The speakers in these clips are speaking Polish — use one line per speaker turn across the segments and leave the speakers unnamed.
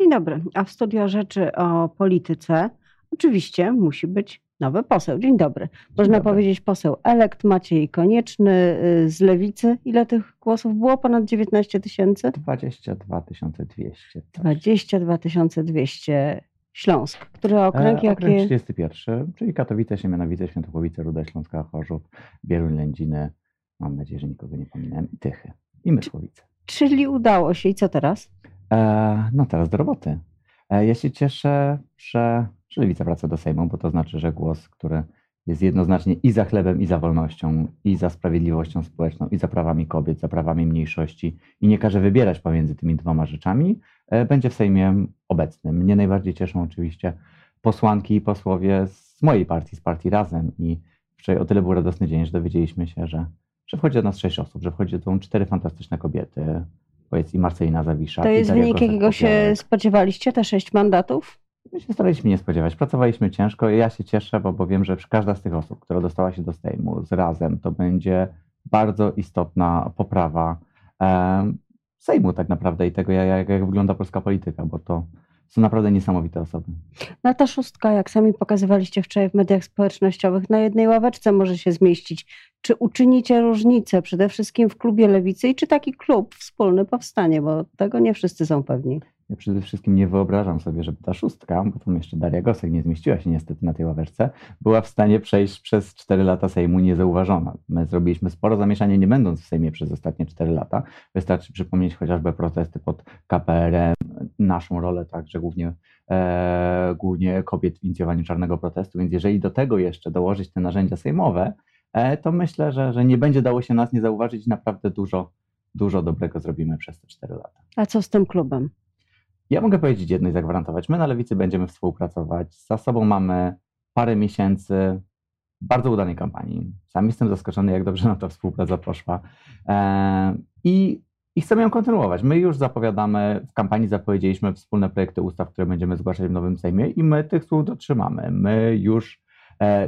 Dzień dobry. A w studio rzeczy o polityce oczywiście musi być nowy poseł. Dzień dobry. Można
dobry.
powiedzieć poseł elekt Maciej Konieczny y, z Lewicy. Ile tych głosów było? Ponad 19 tysięcy?
22 200. tak.
22 200. Śląsk. Który okręg,
E,
jakie...
Okręg 31, czyli Katowice, Siemianowice, Świętochłowice, Ruda Śląska, Chorzów, Bieruń, Lędziny. Mam nadzieję, że nikogo nie pominąłem. I Tychy. I Mysłowice.
Czyli udało się. I co teraz?
E, no teraz do roboty. E, ja się cieszę, że, że Lewica wraca do Sejmu, bo to znaczy, że głos, który jest jednoznacznie i za chlebem, i za wolnością, i za sprawiedliwością społeczną, i za prawami kobiet, za prawami mniejszości, i nie każe wybierać pomiędzy tymi dwoma rzeczami, e, będzie w Sejmie obecny. Mnie najbardziej cieszą oczywiście posłanki i posłowie z mojej partii, z partii Razem. I wczoraj o tyle był radosny dzień, że dowiedzieliśmy się, że, że wchodzi do nas sześć osób, że wchodzi do cztery fantastyczne kobiety. Powiedz i Marcelina Zawisza.
To jest
Daria
wynik, jakiego się spodziewaliście? Te sześć mandatów?
My się staraliśmy nie spodziewać. Pracowaliśmy ciężko i ja się cieszę, bo, bo wiem, że każda z tych osób, która dostała się do Sejmu z razem, to będzie bardzo istotna poprawa em, Sejmu tak naprawdę i tego, jak, jak wygląda polska polityka, bo to są naprawdę niesamowite osoby.
No ta szóstka, jak sami pokazywaliście wczoraj w mediach społecznościowych, na jednej ławeczce może się zmieścić. Czy uczynicie różnicę przede wszystkim w klubie lewicy i czy taki klub wspólny powstanie, bo tego nie wszyscy są pewni.
Ja przede wszystkim nie wyobrażam sobie, żeby ta szóstka, bo tam jeszcze Daria Gosek nie zmieściła się niestety na tej ławeczce, była w stanie przejść przez 4 lata Sejmu niezauważona. My zrobiliśmy sporo zamieszania, nie będąc w Sejmie przez ostatnie 4 lata. Wystarczy przypomnieć chociażby protesty pod KPRM, naszą rolę także głównie, e, głównie kobiet w inicjowaniu czarnego protestu, więc jeżeli do tego jeszcze dołożyć te narzędzia sejmowe, e, to myślę, że, że nie będzie dało się nas nie zauważyć naprawdę dużo, dużo dobrego zrobimy przez te 4 lata.
A co z tym klubem?
Ja mogę powiedzieć jedno i zagwarantować. My na Lewicy będziemy współpracować. Za sobą mamy parę miesięcy bardzo udanej kampanii. Sam jestem zaskoczony, jak dobrze nam ta współpraca poszła. E, I, I chcemy ją kontynuować. My już zapowiadamy, w kampanii zapowiedzieliśmy wspólne projekty ustaw, które będziemy zgłaszać w nowym Sejmie i my tych słów dotrzymamy. My już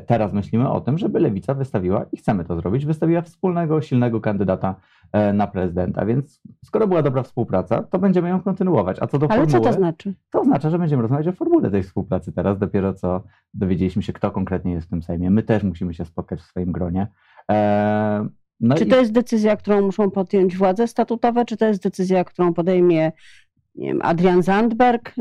teraz myślimy o tym, żeby Lewica wystawiła, i chcemy to zrobić, wystawiła wspólnego, silnego kandydata e, na prezydenta. Więc skoro była dobra współpraca, to będziemy ją kontynuować. A co do
Ale co
formuły,
to znaczy?
to oznacza, że będziemy rozmawiać o formule tej współpracy teraz, dopiero co dowiedzieliśmy się, kto konkretnie jest w tym Sejmie. My też musimy się spotkać w swoim gronie. Eee, no
Czy
i
to jest decyzja, którą muszą podjąć władze statutowe, czy to jest decyzja, którą podejmie Adrian Zandberg?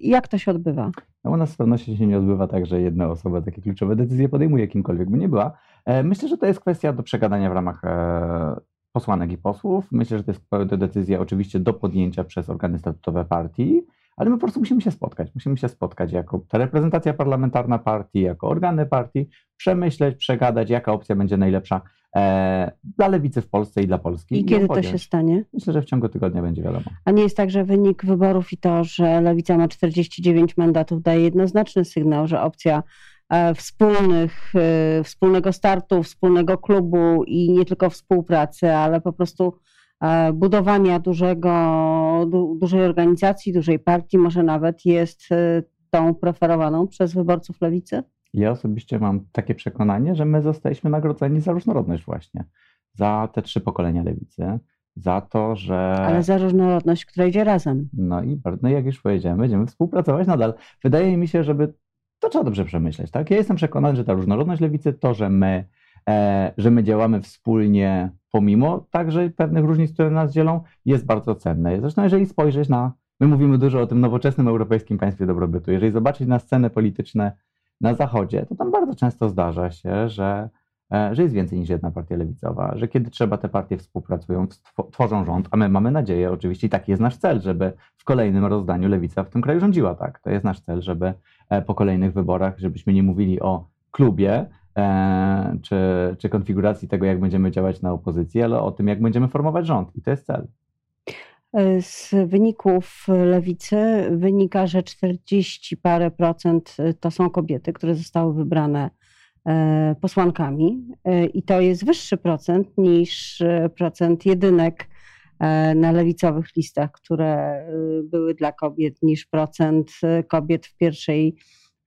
Jak to się odbywa?
No u nas z pewnością się nie odbywa tak, że jedna osoba takie kluczowe decyzje podejmuje, kimkolwiek by nie była. E, myślę, że to jest kwestia do przegadania w ramach e, posłanek i posłów. Myślę, że to jest decyzja oczywiście do podjęcia przez organy statutowe partii, ale my po prostu musimy się spotkać. Musimy się spotkać jako ta reprezentacja parlamentarna partii, jako organy partii, przemyśleć, przegadać, jaka opcja będzie najlepsza dla lewicy w Polsce i dla Polski.
I kiedy to się stanie?
Myślę, że w ciągu tygodnia będzie wiadomo.
A nie jest tak, że wynik wyborów i to, że Lewica ma 49 mandatów, daje jednoznaczny sygnał, że opcja e, wspólnych, e, wspólnego startu, wspólnego klubu i nie tylko współpracy, ale po prostu e, budowania dużego, du, dużej organizacji, dużej partii, może nawet jest e, tą preferowaną przez wyborców Lewicy?
Ja osobiście mam takie przekonanie, że my zostaliśmy nagrodzeni za różnorodność właśnie. Za te trzy pokolenia lewicy, za to, że...
Ale za różnorodność, która idzie razem.
No i no jak już powiedziałem, będziemy współpracować nadal. Wydaje mi się, żeby to trzeba dobrze przemyśleć. Tak? Ja jestem przekonany, że ta różnorodność lewicy, to, że my, e, że my działamy wspólnie, pomimo także pewnych różnic, które nas dzielą, jest bardzo cenne. Zresztą, jeżeli spojrzeć na, my mówimy dużo o tym nowoczesnym europejskim państwie dobrobytu, jeżeli zobaczyć na sceny polityczne na Zachodzie, to tam bardzo często zdarza się, że, e, że jest więcej niż jedna partia lewicowa, że kiedy trzeba, te partie współpracują, tworzą rząd, a my mamy nadzieję, oczywiście, i taki jest nasz cel, żeby w kolejnym rozdaniu lewica w tym kraju rządziła, tak. To jest nasz cel, żeby e, po kolejnych wyborach, żebyśmy nie mówili o klubie, e, czy, czy konfiguracji tego, jak będziemy działać na opozycji, ale o tym, jak będziemy formować rząd. I to jest cel.
Z wyników lewicy wynika, że 40 parę procent to są kobiety, które zostały wybrane e, posłankami E, i to jest wyższy procent niż e, procent jedynek e, na lewicowych listach, które e, były dla kobiet, niż procent e, kobiet w pierwszej,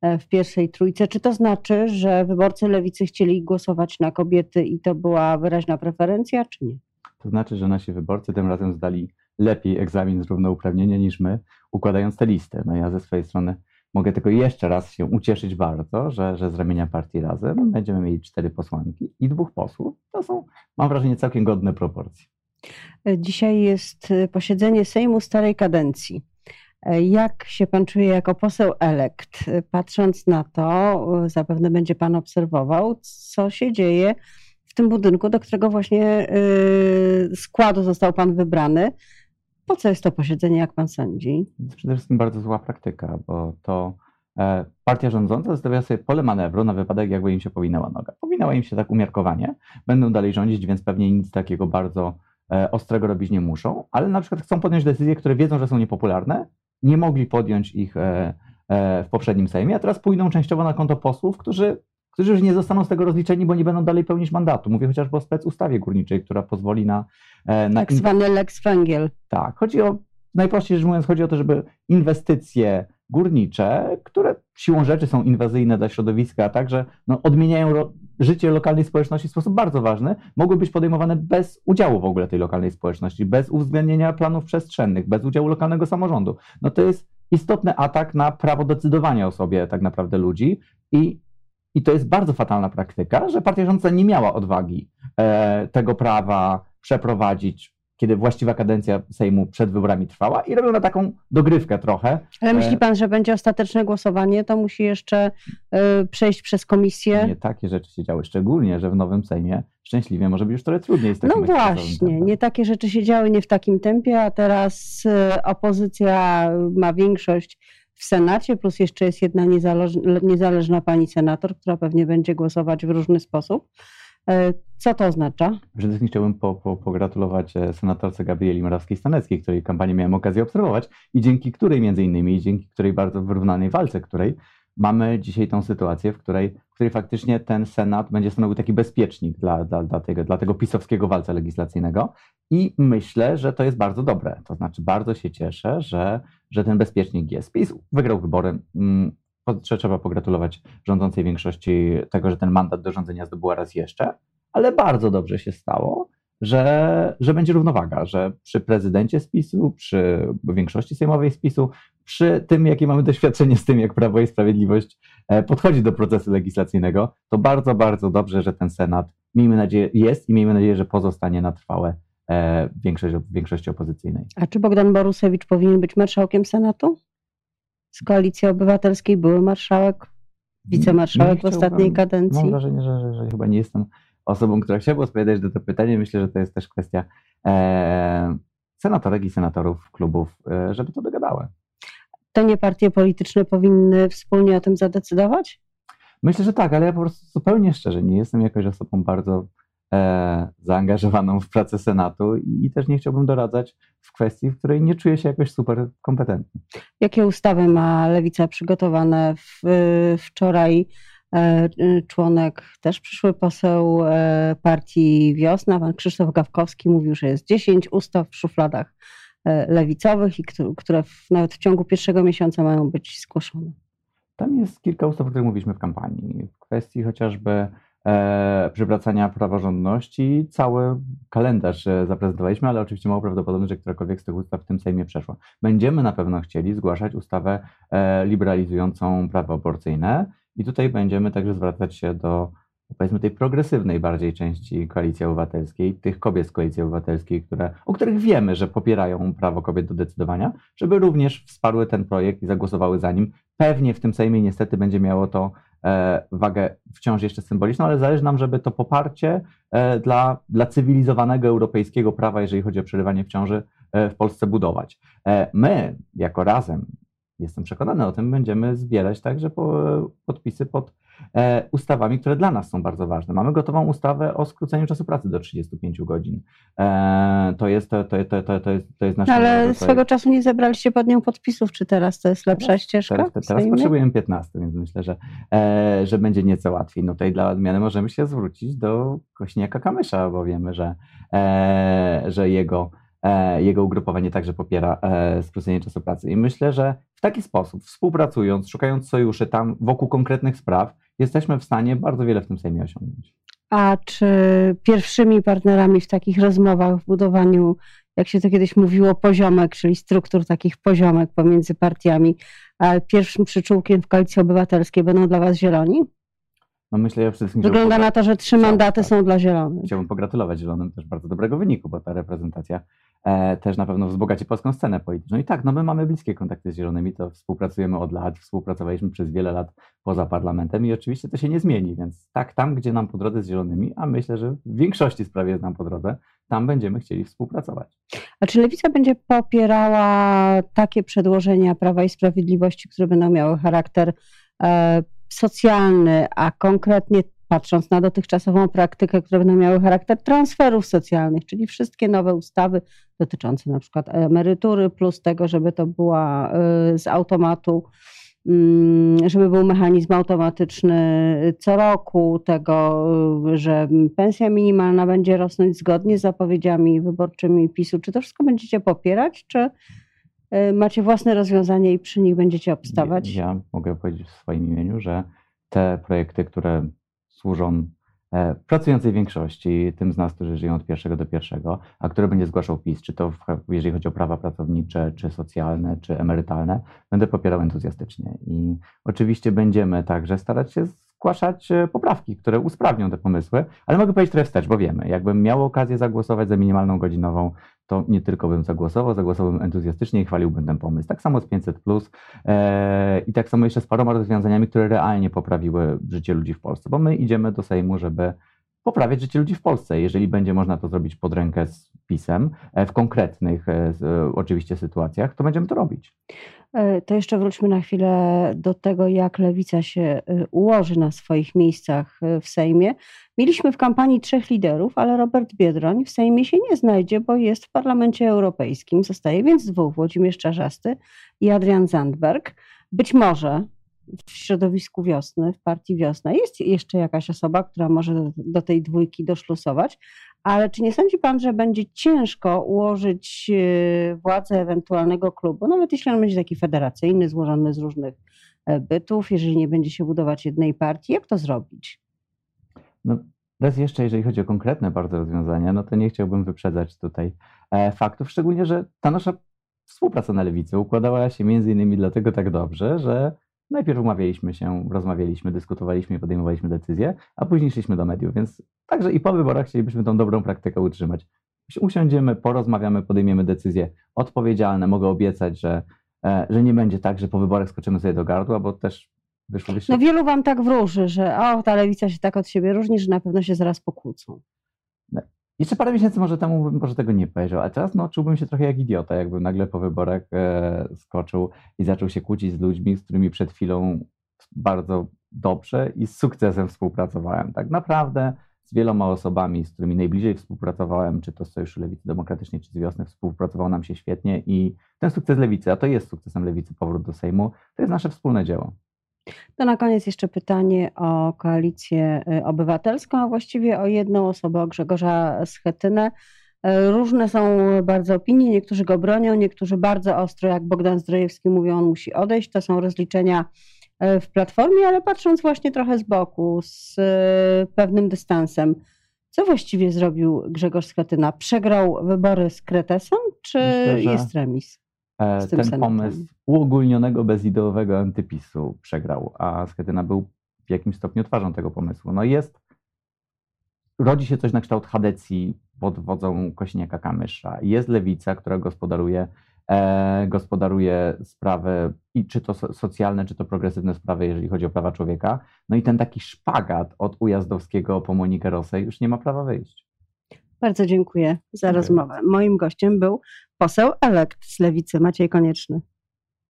e, w pierwszej trójce. Czy to znaczy, że wyborcy lewicy chcieli głosować na kobiety i to była wyraźna preferencja, czy nie?
To znaczy, że nasi wyborcy tym razem zdali lepiej egzamin z równouprawnienia niż my. układając te listy. No ja ze swojej strony mogę tylko jeszcze raz się ucieszyć bardzo, że, że z ramienia partii razem będziemy mieli cztery posłanki i dwóch posłów. To są, mam wrażenie, całkiem godne proporcje.
Dzisiaj jest posiedzenie Sejmu starej kadencji. Jak się pan czuje jako poseł elekt? Patrząc na to, zapewne będzie pan obserwował, co się dzieje w tym budynku, do którego właśnie y, składu został pan wybrany. Po co jest to posiedzenie, jak pan sądzi?
Przede wszystkim bardzo zła praktyka, bo to e, partia rządząca zostawia sobie pole manewru na wypadek, jakby im się powinęła noga. Powinęła im się tak umiarkowanie. Będą dalej rządzić, więc pewnie nic takiego bardzo e, ostrego robić nie muszą, ale na przykład chcą podjąć decyzje, które wiedzą, że są niepopularne, nie mogli podjąć ich e, w poprzednim Sejmie, a teraz pójdą częściowo na konto posłów, którzy którzy już nie zostaną z tego rozliczeni, bo nie będą dalej pełnić mandatu. Mówię chociażby o specustawie górniczej, która pozwoli na...
E, na tak zwany Lex Węgiel.
Tak, chodzi o, najprościej rzecz mówiąc, chodzi o to, żeby inwestycje górnicze, które siłą rzeczy są inwazyjne dla środowiska, a także no, odmieniają ro życie lokalnej społeczności w sposób bardzo ważny, mogły być podejmowane bez udziału w ogóle tej lokalnej społeczności, bez uwzględnienia planów przestrzennych, bez udziału lokalnego samorządu. No to jest istotny atak na prawo decydowania o sobie tak naprawdę ludzi i i to jest bardzo fatalna praktyka, że partia rządząca nie miała odwagi e, tego prawa przeprowadzić, kiedy właściwa kadencja Sejmu przed wyborami trwała i robią na taką dogrywkę trochę.
Ale myśli e, pan, że będzie ostateczne głosowanie, to musi jeszcze e, przejść przez komisję?
Nie takie rzeczy się działy, szczególnie, że w nowym Sejmie szczęśliwie może być już trochę trudniej z
takim No właśnie, nie takie rzeczy się działy nie w takim tempie, a teraz e, opozycja ma większość w Senacie, plus jeszcze jest jedna niezależna pani senator, która pewnie będzie głosować w różny sposób. E, co to oznacza?
Przede wszystkim chciałbym po, po, pogratulować e, senatorce Gabrieli Morawskiej-Staneckiej, której kampanię miałem okazję obserwować i dzięki której między innymi, dzięki której bardzo wyrównanej walce, której mamy dzisiaj tą sytuację, w której, w której faktycznie ten Senat będzie stanowił taki bezpiecznik dla, dla, dla, tego, dla tego pisowskiego walca legislacyjnego i myślę, że to jest bardzo dobre. To znaczy bardzo się cieszę, że, że ten bezpiecznik jest. PiS wygrał wybory. Mm, trzeba pogratulować rządzącej większości tego, że ten mandat do rządzenia zdobyła raz jeszcze, ale bardzo dobrze się stało, że, że będzie równowaga, że przy prezydencie spisu, przy większości sejmowej spisu, przy tym, jakie mamy doświadczenie z tym, jak Prawo i Sprawiedliwość e, podchodzi do procesu legislacyjnego, to bardzo, bardzo dobrze, że ten Senat, miejmy nadzieję, jest i miejmy nadzieję, że pozostanie na trwałe e, większość, większości opozycyjnej.
A czy Bogdan Borusewicz powinien być marszałkiem Senatu? Z Koalicji Obywatelskiej były marszałek, wicemarszałek w ostatniej kadencji.
Mam wrażenie, że, że, że chyba nie jestem osobą, która chciałaby odpowiadać na to pytanie. Myślę, że to jest też kwestia e, senatorek i senatorów klubów, e, żeby to dogadały.
To nie partie polityczne powinny wspólnie o tym zadecydować?
Myślę, że tak, ale ja po prostu zupełnie szczerze nie jestem jakoś osobą bardzo e, zaangażowaną w pracę Senatu i, i, też nie chciałbym doradzać w kwestii, w której nie czuję się jakoś super kompetentny.
Jakie ustawy ma Lewica przygotowane w, wczoraj? E, członek, też przyszły poseł e, partii Wiosna, pan Krzysztof Gawkowski mówił, że jest 10 ustaw w szufladach lewicowych, i które w, nawet w ciągu pierwszego miesiąca mają być zgłoszone.
Tam jest kilka ustaw, o których mówiliśmy w kampanii. W kwestii chociażby e, przywracania praworządności cały kalendarz zaprezentowaliśmy, ale oczywiście mało prawdopodobne, że którakolwiek z tych ustaw w tym Sejmie przeszła. Będziemy na pewno chcieli zgłaszać ustawę e, liberalizującą prawo aborcyjne i tutaj będziemy także zwracać się do powiedzmy tej progresywnej bardziej części Koalicji Obywatelskiej, tych kobiet z Koalicji Obywatelskiej, które, o których wiemy, że popierają prawo kobiet do decydowania, żeby również wsparły ten projekt i zagłosowały za nim. Pewnie w tym Sejmie niestety będzie miało to e, wagę wciąż jeszcze symboliczną, ale zależy nam, żeby to poparcie e, dla, dla cywilizowanego europejskiego prawa, jeżeli chodzi o przerywanie w ciąży, e, w Polsce budować. E, my, jako razem, jestem przekonany o tym, będziemy zbierać także podpisy pod e, ustawami, które dla nas są bardzo ważne. Mamy gotową ustawę o skróceniu czasu pracy do 35 godzin. E, to jest to, to, to, to, jest, to jest nasze...
Ale swego czasu nie zebraliście pod nią podpisów, czy teraz to jest lepsza ścieżka?
Teraz, teraz potrzebujemy 15, więc myślę, że, e, że będzie nieco łatwiej. No tutaj dla odmiany możemy się zwrócić do Kośniaka Kamysza, bo wiemy, że, że jego E, jego ugrupowanie także popiera e, skrócenie czasu pracy. I myślę, że w taki sposób, współpracując, szukając sojuszy tam wokół konkretnych spraw, jesteśmy w stanie bardzo wiele w tym Sejmie osiągnąć.
A czy pierwszymi partnerami w takich rozmowach, w budowaniu jak się to kiedyś mówiło, poziomek, czyli struktur takich poziomek pomiędzy partiami. A pierwszym przyczółkiem w koalicji obywatelskiej będą dla Was zieloni?
No myślę, że przede wszystkim.
Wygląda na to, że trzy mandaty tak. są dla Zielonych.
Chciałbym pogratulować Zielonym też bardzo dobrego wyniku, bo ta reprezentacja e, też na pewno wzbogaci polską scenę polityczną. I tak, no my mamy bliskie kontakty z Zielonymi, to współpracujemy od lat, współpracowaliśmy przez wiele lat poza parlamentem i oczywiście to się nie zmieni, więc tak, tam gdzie nam po drodze z Zielonymi, a myślę, że w większości sprawie jest nam po drodze, tam będziemy chcieli współpracować.
A czy Lewica będzie popierała takie przedłożenia Prawa i Sprawiedliwości, które będą miały charakter e, socjalny, a konkretnie patrząc na dotychczasową praktykę, które będą miały charakter transferów socjalnych, czyli wszystkie nowe ustawy dotyczące na przykład emerytury, plus tego, żeby to była y, z automatu, mm, żeby był mechanizm automatyczny co roku, tego, y, że pensja minimalna będzie rosnąć zgodnie z zapowiedziami wyborczymi PiSu. Czy to wszystko będziecie popierać, czy y, macie własne rozwiązanie i przy nich będziecie obstawać?
Ja mogę powiedzieć w swoim imieniu, że te projekty, które służą e, pracującej większości, tym z nas, którzy żyją od pierwszego do pierwszego, a które będzie zgłaszał PiS, czy to jeżeli chodzi o prawa pracownicze, czy socjalne, czy emerytalne, będę popierał entuzjastycznie. I oczywiście będziemy także starać się zgłaszać e, poprawki, które usprawnią te pomysły, ale mogę powiedzieć trochę wstecz, bo wiemy, jakbym miał okazję zagłosować za minimalną godzinową, to nie tylko bym zagłosował, zagłosowałbym entuzjastycznie i chwaliłbym ten pomysł. Tak samo z 500 plus e, i tak samo jeszcze z paroma rozwiązaniami, które realnie poprawiły życie ludzi w Polsce, bo my idziemy do Sejmu, żeby poprawiać życie ludzi w Polsce. Jeżeli będzie można to zrobić pod rękę z pisem, e, w konkretnych e, oczywiście sytuacjach, to będziemy to robić.
E, to jeszcze wróćmy na chwilę do tego, jak lewica się e, ułoży na swoich miejscach e, w Sejmie. Mieliśmy w kampanii trzech liderów, ale Robert Biedroń w Sejmie się nie znajdzie, bo jest w Parlamencie Europejskim. Zostaje więc dwóch: Włodzimierz Czarzasty i Adrian Zandberg. Być może w środowisku wiosny, w partii wiosna jest jeszcze jakaś osoba, która może do tej dwójki doszlusować, ale czy nie sądzi pan, że będzie ciężko ułożyć e, władzę ewentualnego klubu, nawet jeśli on będzie taki federacyjny, złożony z różnych e, bytów, jeżeli nie będzie się budować jednej partii, jak to zrobić?
No, raz jeszcze, jeżeli chodzi o konkretne bardzo rozwiązania, no to nie chciałbym wyprzedzać tutaj e, faktów, szczególnie, że ta nasza współpraca na lewicy układała się między innymi dlatego tak dobrze, że Najpierw umawialiśmy się, rozmawialiśmy, dyskutowaliśmy i podejmowaliśmy decyzje, a później szliśmy do mediów, więc także i po wyborach chcielibyśmy tą dobrą praktykę utrzymać. Usiądziemy, porozmawiamy, podejmiemy decyzje odpowiedzialne. Mogę obiecać, że, e, że nie będzie tak, że po wyborach skoczymy sobie do gardła, bo też wyszło
No wielu wam tak wróży, że o, ta lewica się tak od siebie różni, że na pewno się zaraz pokłócą.
Jeszcze parę miesięcy może temu bym może tego nie powiedział, a teraz no, czułbym się trochę jak idiota, jakbym nagle po wyborach e, skoczył i zaczął się kłócić z ludźmi, z którymi przed chwilą bardzo dobrze i z sukcesem współpracowałem. Tak naprawdę z wieloma osobami, z którymi najbliżej współpracowałem, czy to z Sojuszu Lewicy Demokratycznej, czy z Wiosny, współpracował nam się świetnie i ten sukces Lewicy, a to jest sukcesem Lewicy, powrót do Sejmu, to jest nasze wspólne dzieło.
To na koniec jeszcze pytanie o koalicję y, obywatelską, a właściwie o jedną osobę, o Grzegorza Schetynę. Y, różne są bardzo opinie, niektórzy go bronią, niektórzy bardzo ostro, jak Bogdan Zdrojewski mówi, on musi odejść. To są rozliczenia y, w Platformie, ale patrząc właśnie trochę z boku, z pewnym dystansem, co właściwie zrobił Grzegorz Schetyna? Przegrał wybory z Kretesem, czy Myślę, jest remis?
E, ten pomysł uogólnionego, bezideowego antypisu przegrał, a Schetyna był w jakimś stopniu twarzą tego pomysłu. No jest, rodzi się coś na kształt Hadecji pod wodzą Kośniaka Kamysza. Jest lewica, która gospodaruje, e, gospodaruje sprawy, i czy to socjalne, czy to progresywne sprawy, jeżeli chodzi o prawa człowieka. No i ten taki szpagat od Ujazdowskiego po Monikę Rosę już nie ma prawa wyjść.
Bardzo dziękuję za dziękuję. rozmowę. Moim gościem był poseł elekt z Lewicy, Maciej Konieczny.